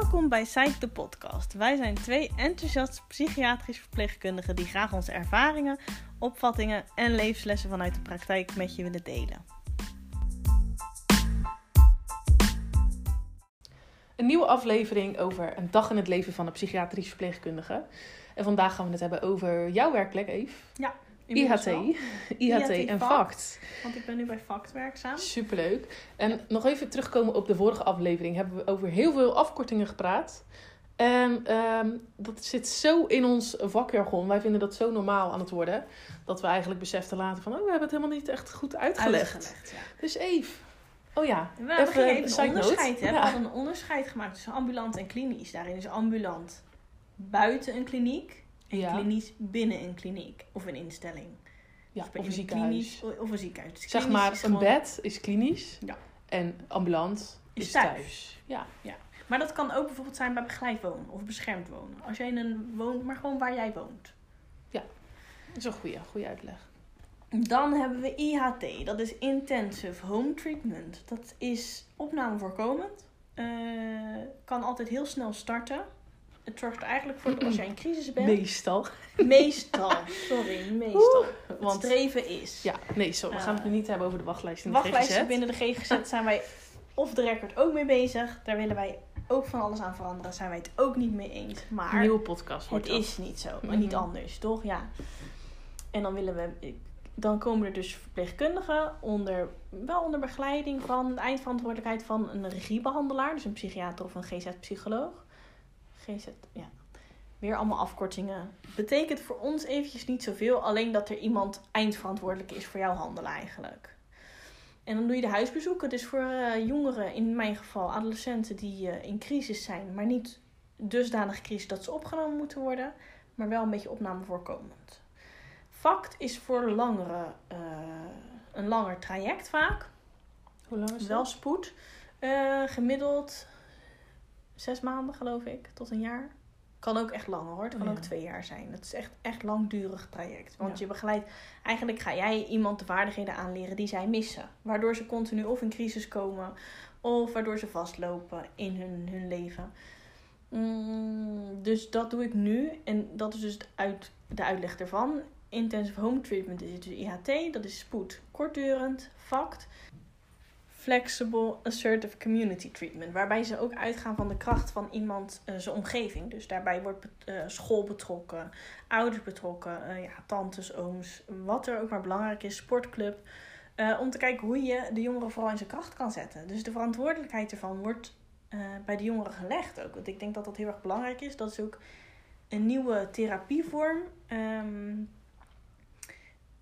Welkom bij Psych de podcast. Wij zijn twee enthousiaste psychiatrische verpleegkundigen die graag onze ervaringen, opvattingen en levenslessen vanuit de praktijk met je willen delen. Een nieuwe aflevering over een dag in het leven van een psychiatrisch verpleegkundige. En vandaag gaan we het hebben over jouw werkplek, Eve. Ja, IHT. IHT, en FACT. Want ik ben nu bij FACT werkzaam. Superleuk. En nog even terugkomen op de vorige aflevering. Hebben we over heel veel afkortingen gepraat. En ehm, dat zit zo in ons vakjargon. Wij vinden dat zo normaal aan het worden. Dat we eigenlijk beseften later van... Oh, we hebben het helemaal niet echt goed uitgelegd. Uitgelegd, ja. Dus Eve. Oh ja. We hebben Even een onderscheid. Hè? We Ja. hadden een onderscheid gemaakt tussen ambulant en klinisch. Daarin is ambulant buiten een kliniek en Ja. klinisch binnen een kliniek of een instelling. Ja, Dus of een ziekenhuis. klinisch Of een ziekenhuis. Dus Zeg maar, een bed is klinisch. Ja. En ambulant Is is, thuis. thuis. Ja. Maar dat kan ook bijvoorbeeld zijn bij begeleid wonen of beschermd wonen. Als jij in een woont, maar gewoon waar jij woont. Dat is een goede, goede uitleg. Dan hebben we IHT, dat is Intensive Home Treatment. Dat is opname voorkomend. Eh, kan altijd heel snel starten. Het zorgt eigenlijk voor dat als jij in crisis bent. Meestal. Meestal, sorry, meestal. Want- Want streven is. Ja, nee, zo. We gaan het nu Eh, niet hebben over de wachtlijst in de Wachtlijsten GGZ. binnen de GGZ zijn wij off the record ook mee bezig. Daar willen wij ook van alles aan veranderen. Daar zijn wij het ook niet mee eens. Maar Een nieuwe podcast het dat. is niet zo, maar niet Mhm. anders, toch? Ja. En dan willen we. Dan komen er dus verpleegkundigen onder, wel onder begeleiding van de eindverantwoordelijkheid van een regiebehandelaar, dus een psychiater of een GZ-psycholoog. GZ, ja. Weer allemaal afkortingen. Betekent voor ons eventjes niet zoveel, alleen dat er iemand eindverantwoordelijk is voor jouw handelen eigenlijk. En dan doe je de huisbezoeken. Dus voor eh, jongeren, in mijn geval adolescenten die eh, in crisis zijn, maar niet dusdanig crisis dat ze opgenomen moeten worden, maar wel een beetje opname voorkomend. Fact is voor langere, eh, een langer traject vaak. Hoe lang is dat? Wel spoed. Gemiddeld zes maanden geloof ik, tot een jaar. Kan ook echt langer hoor. Het kan Oh, ook twee jaar zijn. Het is echt echt langdurig traject. Want Ja. je begeleidt... Eigenlijk ga jij iemand de vaardigheden aanleren die zij missen. Waardoor ze continu of in crisis komen... of waardoor ze vastlopen in hun, hun leven. Mm, dus dat doe ik nu. En dat is dus het uit, de uitleg ervan. Intensive Home Treatment is dus IHT. Dat is spoed kortdurend, fact flexible assertive community treatment. Waarbij ze ook uitgaan van de kracht van iemand eh, zijn omgeving. Dus daarbij wordt eh, school betrokken, ouders betrokken, eh, ja, tantes, ooms, wat er ook maar belangrijk is, sportclub. om te kijken hoe je de jongeren vooral in zijn kracht kan zetten. Dus de verantwoordelijkheid ervan wordt bij de jongeren gelegd ook. Want ik denk dat dat heel erg belangrijk is. Dat is ook een nieuwe therapievorm. ehm,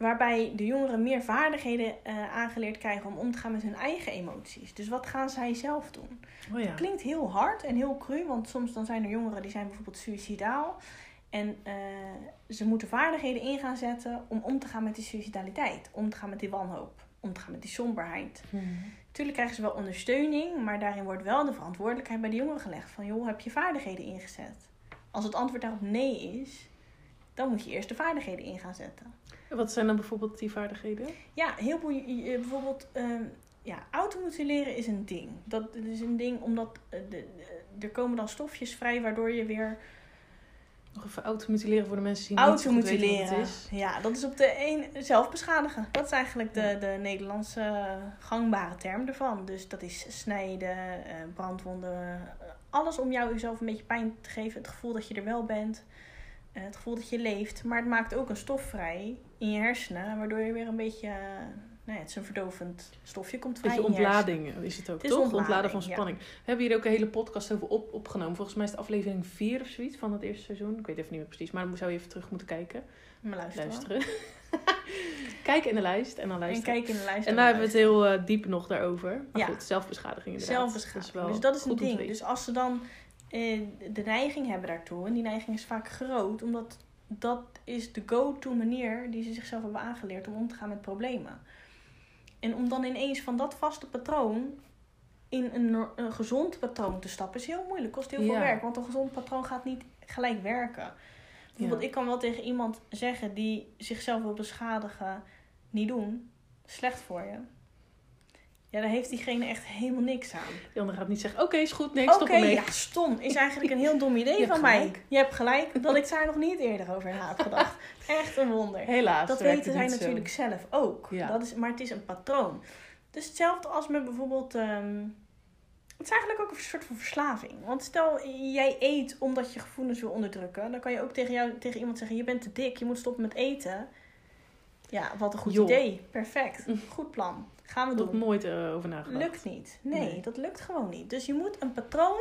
waarbij de jongeren meer vaardigheden eh, aangeleerd krijgen om om te gaan met hun eigen emoties. Dus wat gaan zij zelf doen? Oh ja. Klinkt heel hard en heel cru, want soms dan zijn er jongeren die zijn bijvoorbeeld suicidaal. En eh, ze moeten vaardigheden in gaan zetten om om te gaan met die suicidaliteit. Om te gaan met die wanhoop. Om te gaan met die somberheid. Natuurlijk krijgen ze wel ondersteuning, maar daarin wordt wel de verantwoordelijkheid bij de jongeren gelegd. Van joh, heb je vaardigheden ingezet? Als het antwoord daarop nee is, dan moet je eerst de vaardigheden in gaan zetten. En Wat zijn dan bijvoorbeeld die vaardigheden? Ja, heel veel. Bijvoorbeeld, ehm ja, automutileren is een ding. Dat is een ding omdat eh, de, de- er komen dan stofjes vrij waardoor je weer Nog even automutileren voor de mensen die niet weten wat het is. Ja, dat is op de een zelf beschadigen. Dat is eigenlijk de, de Nederlandse gangbare term ervan. Dus dat is snijden, eh, brandwonden, eh, alles om jou jezelf een beetje pijn te geven. Het gevoel dat je er wel bent, het gevoel dat je leeft. Maar het maakt ook een stof vrij in je hersenen, waardoor je weer een beetje, eh, nou ja, het is een verdovend stofje komt vrij Beetje ontlading is het ook, Het is toch? Ontladen van ja. spanning. We hebben hier ook een hele podcast over op, opgenomen. Volgens mij is het aflevering 4 of zoiets van het eerste seizoen. Ik weet even niet meer precies, maar dan zou je even terug moeten kijken. Maar luisteren. Luisteren. Kijk in de lijst en dan En luisteren. kijk in de lijst. En daar hebben we het heel eh, diep nog daarover. Maar Ja. goed, zelfbeschadiging inderdaad. Zelfbeschadiging. wel dus dat is een ding. Dus als ze dan eh, de neiging hebben daartoe, en die neiging is vaak groot, omdat dat is de go-to manier die ze zichzelf hebben aangeleerd om om te gaan met problemen. En om dan ineens van dat vaste patroon in een, gezond patroon te stappen, is heel moeilijk. Kost heel veel Ja. werk, want een gezond patroon gaat niet gelijk werken. Bijvoorbeeld, Ja. ik kan wel tegen iemand zeggen die zichzelf wil beschadigen, niet doen. Slecht voor je. Ja, daar heeft diegene echt helemaal niks aan. Die gaat niet zeggen, oké, is goed, nee, ik Oké, stop ermee. ja, stom. Is eigenlijk een heel dom idee van mij. Je hebt gelijk dat ik daar nog niet eerder over had gedacht. Echt een wonder. Helaas, Dat weten zij zo. natuurlijk zelf ook. Ja. Dat is, maar het is een patroon. Dus hetzelfde als met bijvoorbeeld... ehm, het is eigenlijk ook een soort van verslaving. Want stel, jij eet omdat je gevoelens wil onderdrukken. Dan kan je ook tegen, jou, tegen iemand zeggen... Je bent te dik, je moet stoppen met eten. Ja, wat een goed idee. Perfect. Goed plan. Gaan we doen. er nooit eh, over nagedacht. Lukt niet. Nee, Nee. dat lukt gewoon niet. Dus je moet een patroon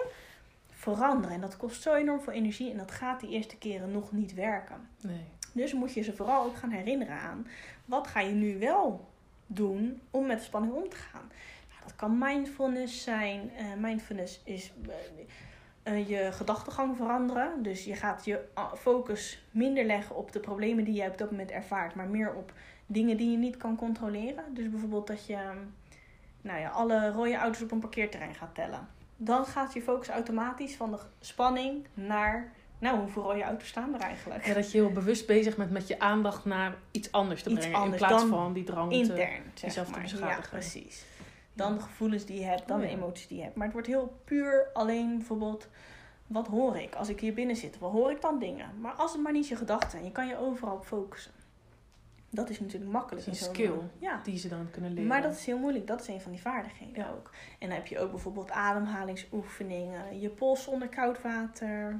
veranderen. En dat kost zo enorm veel energie. En dat gaat die eerste keren nog niet werken. Nee. Dus moet je ze vooral ook gaan herinneren aan. Wat ga je nu wel doen om met de spanning om te gaan? Nou, dat kan mindfulness zijn. Eh, mindfulness is eh, je gedachtegang veranderen. Dus je gaat je ah, focus minder leggen op de problemen die je op dat moment ervaart. Maar meer op dingen die je niet kan controleren. Dus bijvoorbeeld dat je nou ja, alle rode auto's op een parkeerterrein gaat tellen. Dan gaat je focus automatisch van de spanning naar... Nou, hoeveel rode auto's staan er eigenlijk? Ja, dat je heel bewust bezig bent met je aandacht naar iets anders te Iets brengen. anders in plaats van die drang te... intern, zeg jezelf te maar. Ja, beschadigen. precies. Dan de gevoelens die je hebt, dan Oh, de emoties die je hebt. Maar het wordt heel puur alleen bijvoorbeeld... Wat hoor ik als ik hier binnen zit? Wat hoor ik dan dingen? Maar als het maar niet je gedachten zijn, je kan je overal op focussen. Dat is natuurlijk makkelijk. Dat is een skill. Ja. Die ze dan kunnen leren. Maar dat is heel moeilijk. Dat is een van die vaardigheden Ja. ook. En dan heb je ook bijvoorbeeld ademhalingsoefeningen. Je pols onder koud water.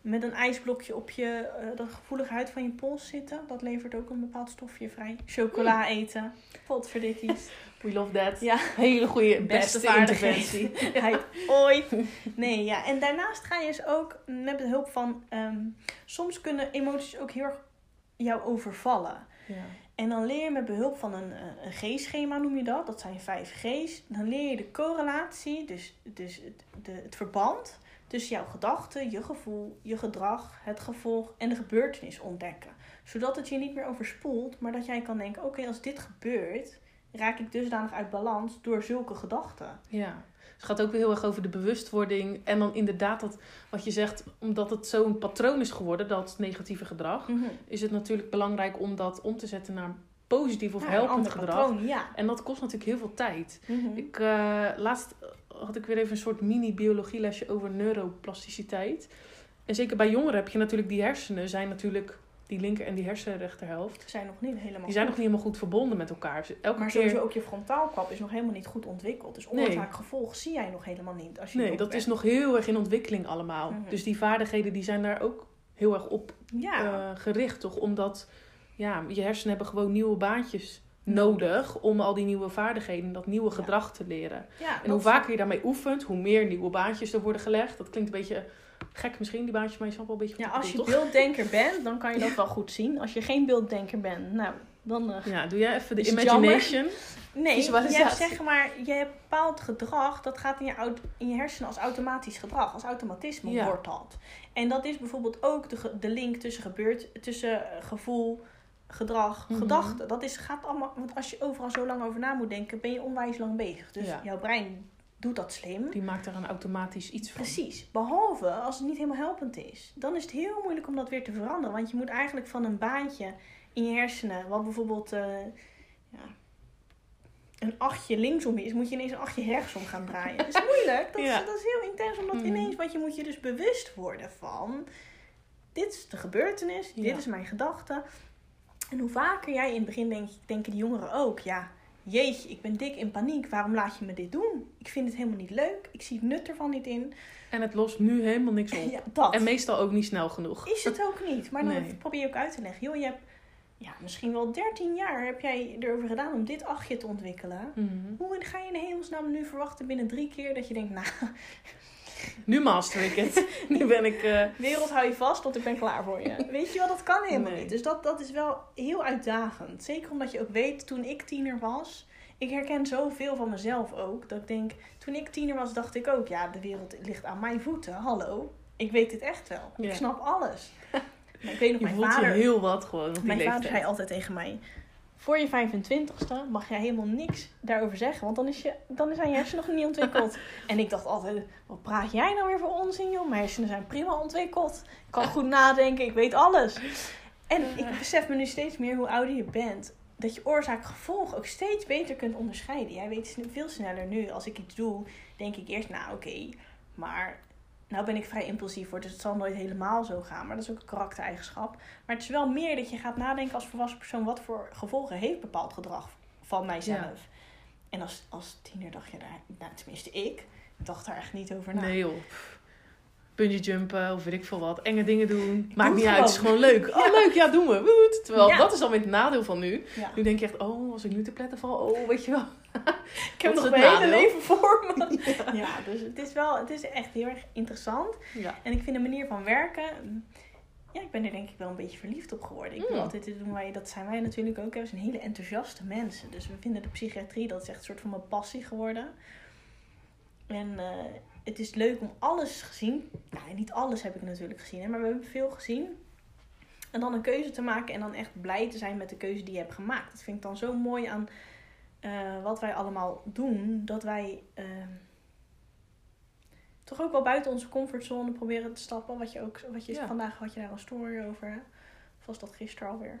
Met een ijsblokje op je eh, dat gevoelige huid van je pols zitten. Dat levert ook een bepaald stofje vrij. Chocola eten. Potverdikkies. We love that. Ja. Hele goede, Beste beste, interventie. ooit. Nee, ja. En daarnaast ga je dus ook met behulp van... ehm, soms kunnen emoties ook heel erg jou overvallen. Ja. En dan leer je met behulp van een, eh, een G-schema, noem je dat. Dat zijn vijf G's. Dan leer je de correlatie, dus, dus het, de, het verband tussen jouw gedachten, je gevoel, je gedrag, het gevolg en de gebeurtenis ontdekken. Zodat het je niet meer overspoelt, maar dat jij kan denken: oké, als dit gebeurt, raak ik dusdanig uit balans door zulke gedachten. Ja. Het gaat ook weer heel erg over de bewustwording. En dan inderdaad dat, wat je zegt, omdat het zo'n patroon is geworden, dat negatieve gedrag, is het natuurlijk belangrijk om dat om te zetten naar positief of Ja, helpend gedrag. patroon, ja. En dat kost natuurlijk heel veel tijd. Mhm. Ik, eh, laatst had ik weer even een soort mini-biologielesje over neuroplasticiteit. En zeker bij jongeren heb je natuurlijk die hersenen, zijn natuurlijk die linker en die hersenrechterhelft. Zijn nog niet helemaal Die zijn nog niet helemaal goed verbonden met elkaar. Dus elke Maar keer... sowieso ook je frontaalkwap is nog helemaal niet goed ontwikkeld. Dus Nee. oorzaak gevolg zie jij nog helemaal niet. Als je Nee, dat bent. is nog heel erg in ontwikkeling allemaal. Mhm. Dus die vaardigheden die zijn daar ook heel erg op Ja. eh, gericht, toch? Omdat ja, je hersenen hebben gewoon nieuwe baantjes nodig om al die nieuwe vaardigheden, dat nieuwe Ja. gedrag te leren. ja, En hoe vaker je daarmee oefent, hoe meer nieuwe baantjes er worden gelegd. Dat klinkt een beetje gek misschien, die baantjes, maar je snapt wel een beetje Ja, als je toch? beelddenker bent, dan kan je dat wel goed zien. Als je geen beelddenker bent, nou, dan... eh, Ja, doe jij even de imagination. nee, hebt zeg maar, je hebt bepaald gedrag, dat gaat in je, in je hersenen als automatisch gedrag, als automatisme Ja. wordt dat. En dat is bijvoorbeeld ook de, de link tussen, gebeurt, tussen eh, gevoel, gedrag, Mhm. gedachten. Dat is, gaat allemaal, want als je overal zo lang over na moet denken, ben je onwijs lang bezig. Dus Ja. jouw brein doet dat slim. Die maakt er een automatisch iets van. Precies. Behalve als het niet helemaal helpend is. Dan is het heel moeilijk om dat weer te veranderen. Want je moet eigenlijk van een baantje in je hersenen, wat bijvoorbeeld eh, ja, een achtje linksom is, moet je ineens een achtje rechtsom gaan draaien. Dat is moeilijk. Dat, Ja. is, dat is heel intens om dat Mhm. ineens, want je moet je dus bewust worden van, dit is de gebeurtenis, dit is mijn gedachte. En hoe vaker jij in het begin denkt, denken die jongeren ook, ja, jeetje, ik ben dik in paniek, waarom laat je me dit doen? Ik vind het helemaal niet leuk, ik zie het nut ervan niet in. En het lost nu helemaal niks op. Ja, dat. En meestal ook niet snel genoeg. Is het ook niet. Maar dan Nee. probeer je ook uit te leggen. Joh, je hebt ja, misschien wel 13 jaar heb jij erover gedaan om dit achtje te ontwikkelen. Mhm. Hoe ga je in de hemelsnaam nu verwachten binnen drie keer dat je denkt, nou, Nu master ik het. nu ben ik... eh, wereld hou je vast, want ik ben klaar voor je. Weet je wel, dat kan helemaal Nee. niet. Dus dat, dat is wel heel uitdagend. Zeker omdat je ook weet, toen ik tiener was, ik herken zoveel van mezelf ook, dat ik denk, toen ik tiener was, dacht ik ook, ja, de wereld ligt aan mijn voeten. Hallo, ik weet dit echt wel. Ja. Ik snap alles. Maar ik weet nog, je mijn voelt vader... je heel wat gewoon op die Mijn vader zei altijd tegen mij: Voor je 25ste mag jij helemaal niks daarover zeggen, want dan is, je, dan is aan je hersenen nog niet ontwikkeld. en ik dacht altijd: Wat praat jij nou weer voor onzin, joh? Mijn hersenen zijn prima ontwikkeld. Ik kan goed nadenken, ik weet alles. En ik besef me nu steeds meer hoe ouder je bent, dat je oorzaak-gevolg ook steeds beter kunt onderscheiden. Jij weet veel sneller nu, als ik iets doe, denk ik eerst, nou oké, maar nou ben ik vrij impulsief voor, dus het zal nooit helemaal zo gaan. Maar dat is ook een karaktereigenschap. Maar het is wel meer dat je gaat nadenken als volwassen persoon, wat voor gevolgen heeft bepaald gedrag van mijzelf. En als, als tiener dacht je daar, nou tenminste ik, dacht daar echt niet over na. Nee joh. Bungee jumpen of weet ik veel wat. Enge dingen doen. Maakt doe niet uit. Het is gewoon. leuk. Oh leuk, ja doen we. Woet. Terwijl Ja. dat is dan weer het nadeel van nu. Ja. Nu denk je echt, oh als ik nu te pletten val. Oh weet je wel. Ik heb nog mijn het hele leven voor me. Ja, dus het is wel, het is echt heel erg interessant. Ja. En ik vind de manier van werken, ja, ik ben er denk ik wel een beetje verliefd op geworden. Ik wil Mm. altijd doen waar je, dat zijn wij natuurlijk ook. We zijn hele enthousiaste mensen. Dus we vinden de psychiatrie, dat is echt een soort van mijn passie geworden. En eh, het is leuk om alles gezien. Nou, niet alles heb ik natuurlijk gezien, hè, maar we hebben veel gezien. En dan een keuze te maken en dan echt blij te zijn met de keuze die je hebt gemaakt. Dat vind ik dan zo mooi aan eh, wat wij allemaal doen. Dat wij eh, toch ook wel buiten onze comfortzone proberen te stappen. Wat je ook, wat je Ja. vandaag had je daar een story over. hè? Of was dat gisteren alweer?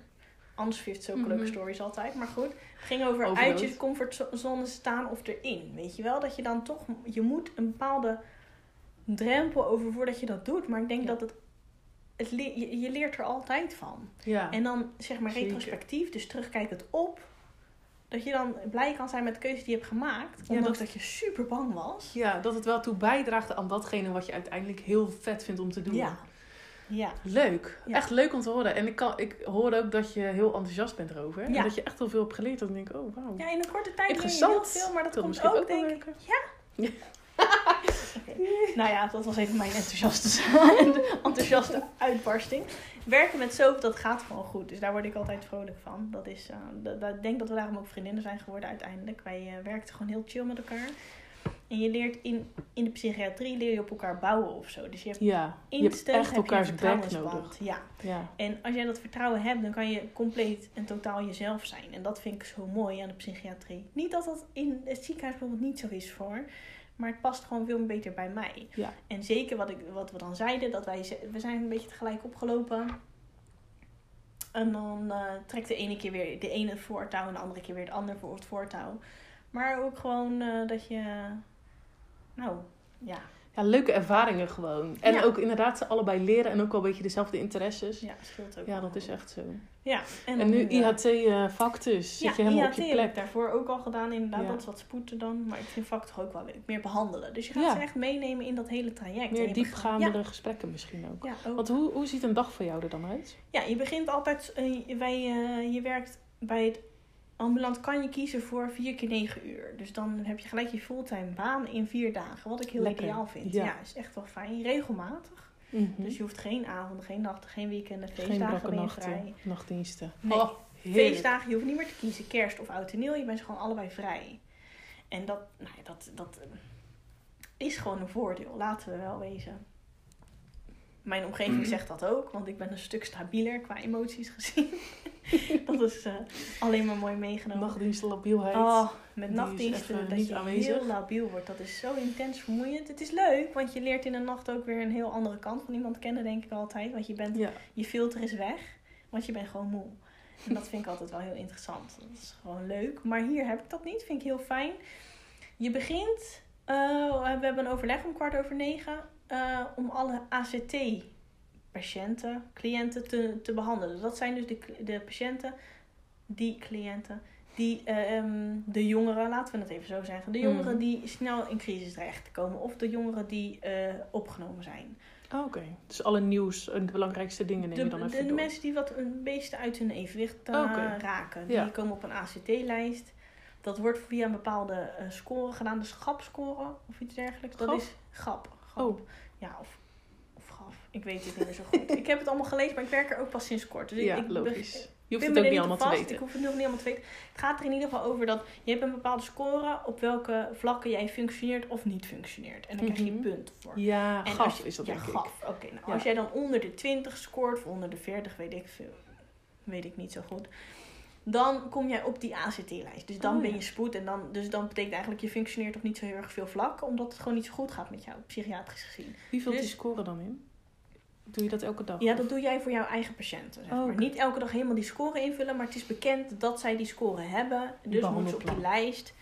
Anders heeft zulke leuke Mhm. stories altijd. Maar goed, het ging over Overload. uit je comfortzone staan of erin. Weet je wel? Dat je dan toch, je moet een bepaalde drempel over voordat je dat doet. Maar ik denk Ja. dat het, het le- je, je leert er altijd van. Ja. En dan zeg maar Zeker. retrospectief, dus terugkijkend op. Dat je dan blij kan zijn met de keuze die je hebt gemaakt. Ja, Ondanks dat- dat... je super bang was. ja, dat het wel toe bijdraagt aan datgene wat je uiteindelijk heel vet vindt om te doen. Ja. Ja. Leuk. Ja. Echt leuk om te horen. En ik, kan, ik hoor ook dat je heel enthousiast bent erover. En Ja. dat je echt heel veel hebt geleerd. Dan denk ik, oh wauw. ja, in een korte tijd leer je heel veel. Maar dat wil komt misschien ook, wel denk ik... Oké. Nou ja, dat was even mijn enthousiaste, enthousiaste uitbarsting. Werken met soap, dat gaat gewoon goed. Dus daar word ik altijd vrolijk van. Dat is, eh, dat- dat- ik denk dat we daarom ook vriendinnen zijn geworden uiteindelijk. Wij eh werkten gewoon heel chill met elkaar. En je leert in, in de psychiatrie leer je op elkaar bouwen of zo. Dus je hebt Ja, instant echt bek vertrouwensband. nodig. Ja. Ja. En als jij dat vertrouwen hebt, dan kan je compleet en totaal jezelf zijn. En dat vind ik zo mooi aan de psychiatrie. Niet dat dat in het ziekenhuis bijvoorbeeld niet zo is voor. Maar het past gewoon veel beter bij mij. Ja. En zeker wat, ik, wat we dan zeiden, dat wij we zijn een beetje tegelijk opgelopen. En dan eh, trekt de ene keer weer de ene het voortouw en de andere keer weer de andere voor het voortouw. Maar ook gewoon eh, dat je, nou ja, ja, leuke ervaringen gewoon. En Ja. ook inderdaad ze allebei leren en ook wel een beetje dezelfde interesses. ja, scheelt ook. Ja, dat is echt zo. Ja, En, dan nu eh, IHT-vak dus. Zit je helemaal IHT op je heb ik plek. daarvoor ook al gedaan. Inderdaad, Ja. dat is wat spoeten dan. Maar ik vind vak toch ook wel leuk. Meer behandelen. Dus je gaat Ja. ze echt meenemen in dat hele traject. En Meer diepgaandere gesprekken misschien ook. Ja, ja, ook. Want hoe, hoe ziet een dag voor jou er dan uit? ja, je begint altijd... eh, wij, eh, je werkt bij het ambulant kan je kiezen voor 4 keer 9 uur. Dus dan heb je gelijk je fulltime baan in vier dagen. Wat ik heel Lekker. ideaal vind. Ja. Ja. is echt wel fijn. Regelmatig. Dus je hoeft geen avonden, geen nachten, geen weekenden, feestdagen ben je nachten, vrij. nachtdiensten. Nee. Oh. Feestdagen, je hoeft niet meer te kiezen. Kerst of oud en nieuw, je bent gewoon allebei vrij. En dat, nou ja, dat, dat is gewoon een voordeel, laten we wel wezen. Mijn omgeving zegt dat ook, want ik ben een stuk stabieler qua emoties gezien. dat is eh, alleen maar mooi meegenomen. Nachtdiensten, labielheid. Oh, met nachtdiensten, dat niet je aanwezig. heel labiel wordt. Dat is zo intens vermoeiend. Het is leuk, want je leert in de nacht ook weer een heel andere kant van iemand kennen, denk ik altijd. Want je, bent, Ja. je filter is weg, want je bent gewoon moe. En dat vind ik altijd wel heel interessant. Dat is gewoon leuk. Maar hier heb ik dat niet. Vind ik heel fijn. Je begint, eh, we hebben een overleg om kwart over negen, eh, om alle ACT-patiënten, cliënten te, te behandelen. Dat zijn dus de, de patiënten, die cliënten, die eh, ehm, de jongeren, laten we het even zo zeggen, de jongeren Mhm. die snel in crisis terechtkomen of de jongeren die eh, opgenomen zijn. Oh, Oké, dus alle nieuws en de belangrijkste dingen neem De, je dan de, even de door. mensen die wat een beetje uit hun evenwicht Oké. raken, Ja. die komen op een ACT-lijst. Dat wordt via een bepaalde score gedaan, de schap-score of iets dergelijks. Dat Gap? is GAP. Oh. Ja, of, of GAF. Ik weet het niet meer zo goed. ik heb het allemaal gelezen, maar ik werk er ook pas sinds kort. Dus ik- ja, ik, logisch. Je hoeft ik het ook niet allemaal te weten. Ik hoef het nog niet allemaal te weten. Het gaat er in ieder geval over dat je hebt een bepaalde score op welke vlakken jij functioneert of niet functioneert. En daar krijg je Mhm. punten voor. Ja, En gaf je- is dat ja, denk ik. Oké, nou Ja. als jij dan onder de 20 scoort of onder de 40, weet ik veel, weet ik niet zo goed. Dan kom jij op die ACT-lijst. Dus dan Oh, ben ja. je spoed. En dan, dus dan betekent eigenlijk je functioneert op niet zo heel erg veel vlakken. Omdat het gewoon niet zo goed gaat met jou, psychiatrisch gezien. Wie vult die Dus- score dan in? Doe je dat elke dag? Ja, dat doe jij voor jouw eigen patiënten. Zeg Oh, maar. Niet elke dag helemaal die score invullen, maar het is bekend dat zij die score hebben. Dus moeten ze op die lijst.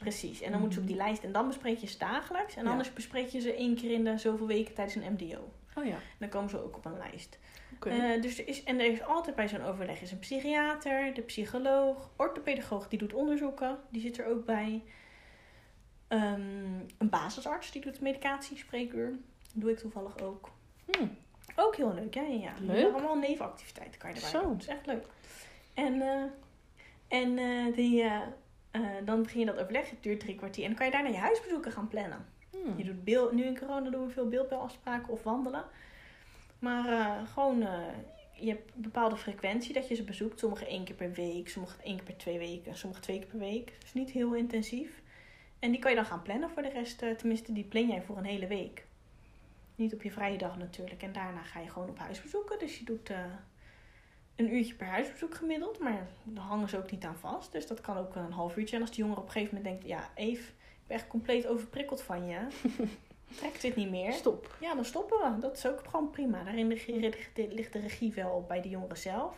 Precies. En dan moeten ze op die lijst. En dan bespreek je ze dagelijks. En Ja. anders bespreek je ze één keer in de zoveel weken tijdens een MDO. Oh ja, Dan komen ze ook op een lijst. Eh, dus er is, en er is altijd bij zo'n overleg is een psychiater, de psycholoog, orthopedagoog die doet onderzoeken, die zit er ook bij. Ehm, een basisarts die doet medicatiespreekuur. Dat doe ik toevallig ook. Hm. Ook heel leuk, ja, ja, ja. Leuk. Allemaal nevenactiviteiten kan je erbij Zo. doen. Dat is echt leuk. En, eh, en eh, die, dan begin je dat overleg, het duurt drie kwartier. En dan kan je daarna je huisbezoeken gaan plannen. Hm. Je doet beeld, nu in corona doen we veel beeldbelafspraken of wandelen. Maar eh, gewoon, eh, je hebt een bepaalde frequentie dat je ze bezoekt. Sommige één keer per week, sommige één keer per twee weken, sommige twee keer per week. Dus niet heel intensief. En die kan je dan gaan plannen voor de rest. eh, tenminste, die plan jij voor een hele week. Niet op je vrije dag natuurlijk. En daarna ga je gewoon op huisbezoeken. Dus je doet een uurtje per huisbezoek gemiddeld. Maar daar hangen ze ook niet aan vast. Dus dat kan ook een half uurtje. En als die jongere op een gegeven moment denkt... Ja, Eve, ik ben echt compleet overprikkeld van je. Trekt dit niet meer. Stop. Ja, dan stoppen we. Dat is ook gewoon prima. Daarin ligt de- regie wel bij de jongeren zelf.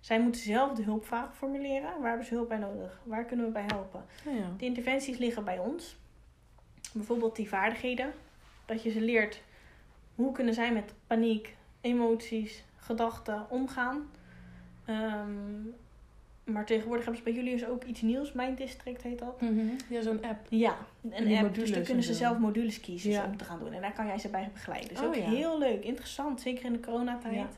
Zij moeten zelf de hulpvraag formuleren. Waar hebben ze hulp bij nodig? Waar kunnen we bij helpen? Ja. De interventies liggen bij ons. Bijvoorbeeld die vaardigheden. Dat je ze leert hoe kunnen zij met paniek, emoties, gedachten omgaan. Ehm, maar tegenwoordig hebben ze bij jullie dus ook iets nieuws. Mijn district heet dat. Mhm. Ja, zo'n app. Ja, een app. Dus dan kunnen en ze zo. zelf modules kiezen Ja. om te gaan doen. En daar kan jij ze bij begeleiden. Dus Oh, ook ja. heel leuk, interessant. Zeker in de coronatijd. Ja.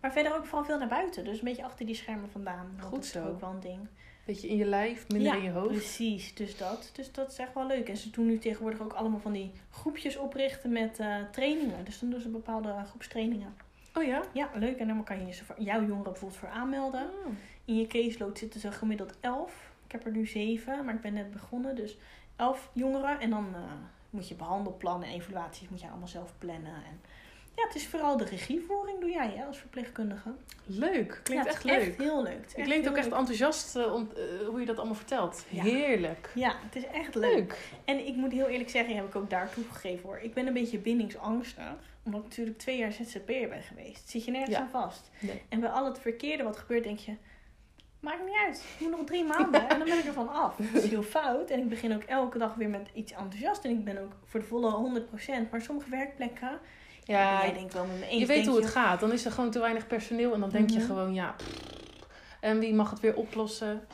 Maar verder ook vooral veel naar buiten. Dus een beetje achter die schermen vandaan. Goed dat is zo. ook wel een ding. Beetje in je lijf, minder in je hoofd. precies. Dus dat. Dus dat is echt wel leuk. En ze doen nu tegenwoordig ook allemaal van die groepjes oprichten met eh, trainingen. Dus dan doen ze bepaalde groepstrainingen. Oh ja? Ja, leuk. En dan kan je voor jouw jongeren bijvoorbeeld voor aanmelden. Oh. In je caseload zitten ze gemiddeld 11. Ik heb er nu 7, maar ik ben net begonnen. Dus 11 jongeren. En dan eh, moet je behandelplannen en evaluaties moet je allemaal zelf plannen. En ja, het is vooral de regievoering doe jij hè, als verpleegkundige. Leuk. Klinkt Ja, echt het is leuk. Echt heel leuk. Het klinkt ook echt enthousiast eh, om, eh, hoe je dat allemaal vertelt. Ja. Heerlijk. Ja, het is echt leuk. Leuk. En ik moet heel eerlijk zeggen, heb ik ook daar toegegeven hoor. Ik ben een beetje bindingsangstig. Omdat ik natuurlijk twee jaar ZZP'er ben geweest. Zit je nergens Ja. aan vast. Nee. En bij al het verkeerde wat gebeurt, denk je... Maakt niet uit. Ik moet nog drie maanden en dan ben ik ervan af. Dat is heel fout. En ik begin ook elke dag weer met iets enthousiast. En ik ben ook voor de volle 100%. Maar sommige werkplekken... Ja, jij denkt wel met me eens. je weet hoe het gaat. Dan is er gewoon te weinig personeel. En dan denk je Mhm. gewoon, ja... pff. En wie mag het weer oplossen?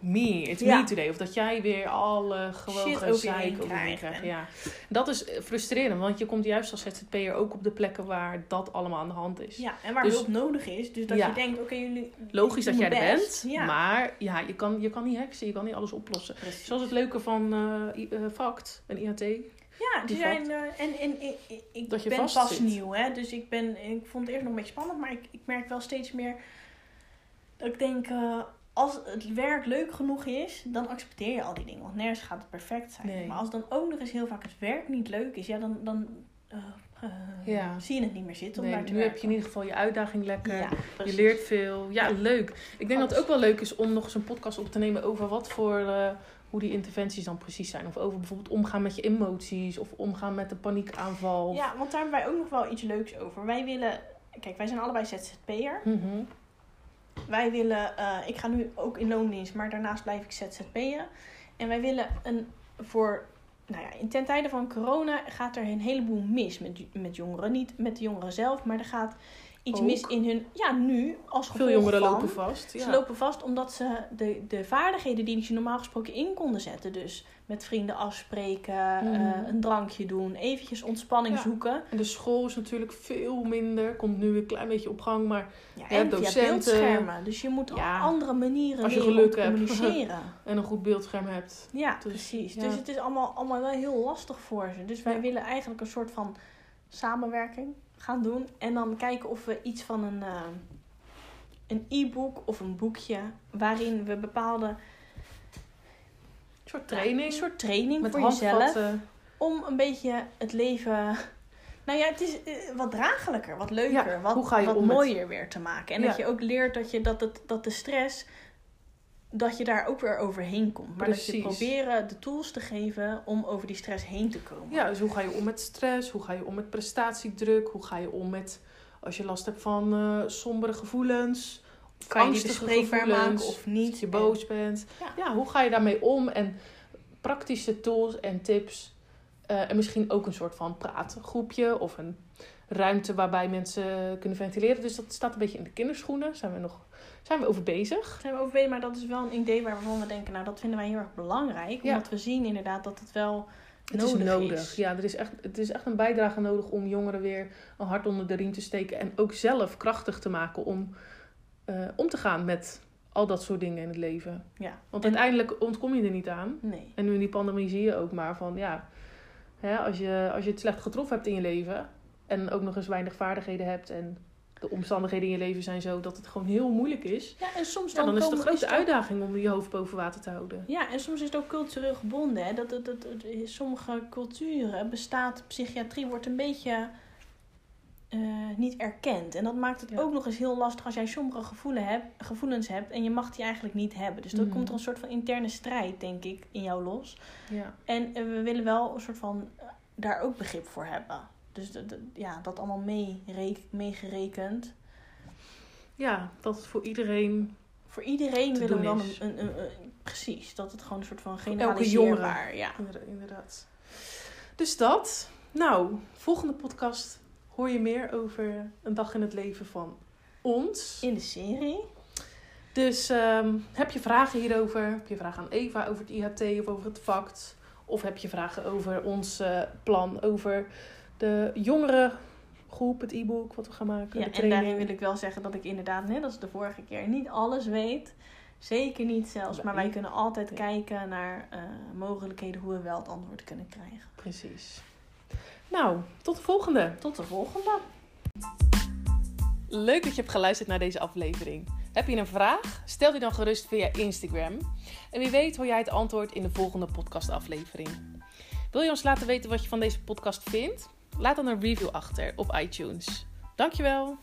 Me. It's Ja. me today. Of dat jij weer alle gewoon gezeik over je heen krijgt. Ja. Dat is eh, frustrerend. Want je komt juist als ZZP'er ook op de plekken waar dat allemaal aan de hand is. Ja, en waar Dus- hulp nodig is. Dus dat Ja. je denkt, oké, jullie... Logisch dat jij er bent. Ja. Maar ja, je kan, je kan niet heksen. Je kan niet alles oplossen. Precies. Zoals het leuke van eh eh, FACT en IAT. Ja, Die zijn, en, en ik, ik- ik Dat je ben pas zit. nieuw, hè, dus ik, ben, ik vond het eerst nog een beetje spannend, maar ik, ik merk wel steeds meer dat ik denk, als het werk leuk genoeg is, dan accepteer je al die dingen, want nergens gaat het perfect zijn. Nee. Maar als dan ook nog eens heel vaak het werk niet leuk is, ja, dan, dan eh, eh, Ja. zie je het niet meer zitten om Nee, daar te nu heb je in ieder geval je uitdaging lekker. Ja, Je leert veel. Ja, Ja. leuk. Ik denk dat het ook wel leuk is om nog eens een podcast op te nemen over wat voor, eh, hoe die interventies dan precies zijn. Of over bijvoorbeeld omgaan met je emoties. Of omgaan met de paniekaanval. Ja, want daar hebben wij ook nog wel iets leuks over. Wij willen, kijk, wij zijn allebei ZZP'er. Mhm. Wij willen, eh, ik ga nu ook in loondienst, maar daarnaast blijf ik ZZP'en. En wij willen een, voor, nou ja, in ten tijde van corona gaat er een heleboel mis met, met jongeren. Niet met de jongeren zelf, maar er gaat iets Ook? mis in hun, ja, nu als gevolg Veel jongeren van- lopen vast. Ze Ja. lopen vast omdat ze de, de vaardigheden die ze normaal gesproken in konden zetten. Dus met vrienden afspreken, Mhm. eh, een drankje doen, eventjes ontspanning Ja. zoeken. En de school is natuurlijk veel minder. Komt nu een klein beetje op gang. Maar Ja, Ja, en docenten. via beeldschermen. Dus je moet op andere manieren Als je geluk hebt. communiceren. en een goed beeldscherm hebt. Ja, Dus, precies. Dus het is allemaal, allemaal wel heel lastig voor ze. Dus wij willen eigenlijk een soort van samenwerking gaan doen. En dan kijken of we iets van een, eh, een e-book of een boekje... waarin we bepaalde... Een soort training. Een soort training met voor jezelf. Om een beetje het leven... Nou ja, het is eh, wat draaglijker, wat leuker, Ja, wat, wat met- mooier weer te maken. En Ja. dat je ook leert dat, je, dat, het, dat de stress, dat je daar ook weer overheen komt. Maar dat je proberen de tools te geven om over die stress heen te komen. Ja, dus hoe ga je om met stress? Hoe ga je om met prestatiedruk? Hoe ga je om met Als je last hebt van eh, sombere gevoelens, Kan je die bespreekbaar maken of niet? als je boos bent. Ja. Ja. hoe ga je daarmee om? En praktische tools en tips. eh, en misschien ook een soort van praatgroepje of een ruimte waarbij mensen kunnen ventileren. Dus dat staat een beetje in de kinderschoenen. Zijn we nog zijn we over bezig? Zijn we overwegen, maar dat is wel een idee waarvan we denken, nou dat vinden wij heel erg belangrijk. Ja. Omdat we zien inderdaad dat het wel Het nodig is nodig. is. Ja, er is echt, het is echt een bijdrage nodig om jongeren weer een hart onder de riem te steken. En ook zelf krachtig te maken om eh, om te gaan met al dat soort dingen in het leven. Ja. Want En- uiteindelijk ontkom je er niet aan. Nee. En nu in die pandemie zie je ook maar van ja, hè, als, je, als je het slecht getroffen hebt in je leven en ook nog eens weinig vaardigheden hebt en de omstandigheden in je leven zijn zo dat het gewoon heel moeilijk is, Ja, en soms ja, dan, dan is het een grote uitdaging om je hoofd boven water te houden. Ja, en soms is het ook cultureel gebonden. Hè? Dat, dat, dat, dat- in sommige culturen bestaat psychiatrie wordt een beetje eh, niet erkend. En dat maakt het Ja. ook nog eens heel lastig als jij sommige gevoelen hebt, gevoelens hebt en je mag die eigenlijk niet hebben. Dus dan Mhm. komt er een soort van interne strijd, denk ik, in jou los. Ja. En eh, we willen wel een soort van eh, daar ook begrip voor hebben. Dus ja, dat allemaal meegerekend. ja, dat het voor iedereen Voor iedereen willen we dan een, een, een- een- Precies, dat het gewoon een soort van elke generaliseerbaar... Ja. Inderdaad. Dus dat. Nou, volgende podcast hoor je meer over een dag in het leven van ons. In de serie. Dus ehm, heb je vragen hierover? Heb je vragen aan Eva over het IHT of over het FACT? Of heb je vragen over ons eh, plan over de jongerengroep, het e-book wat we gaan maken? Ja, de en daarin wil ik wel zeggen dat ik inderdaad, net als de vorige keer, niet alles weet. Zeker niet zelfs. Maar wij kunnen altijd kijken naar eh, mogelijkheden hoe we wel het antwoord kunnen krijgen. Precies. Nou, tot de volgende. Tot de volgende. Leuk dat je hebt geluisterd naar deze aflevering. Heb je een vraag? Stel die dan gerust via Instagram. En wie weet hoor jij het antwoord in de volgende podcastaflevering. Wil je ons laten weten wat je van deze podcast vindt? Laat dan een review achter op iTunes. Dankjewel!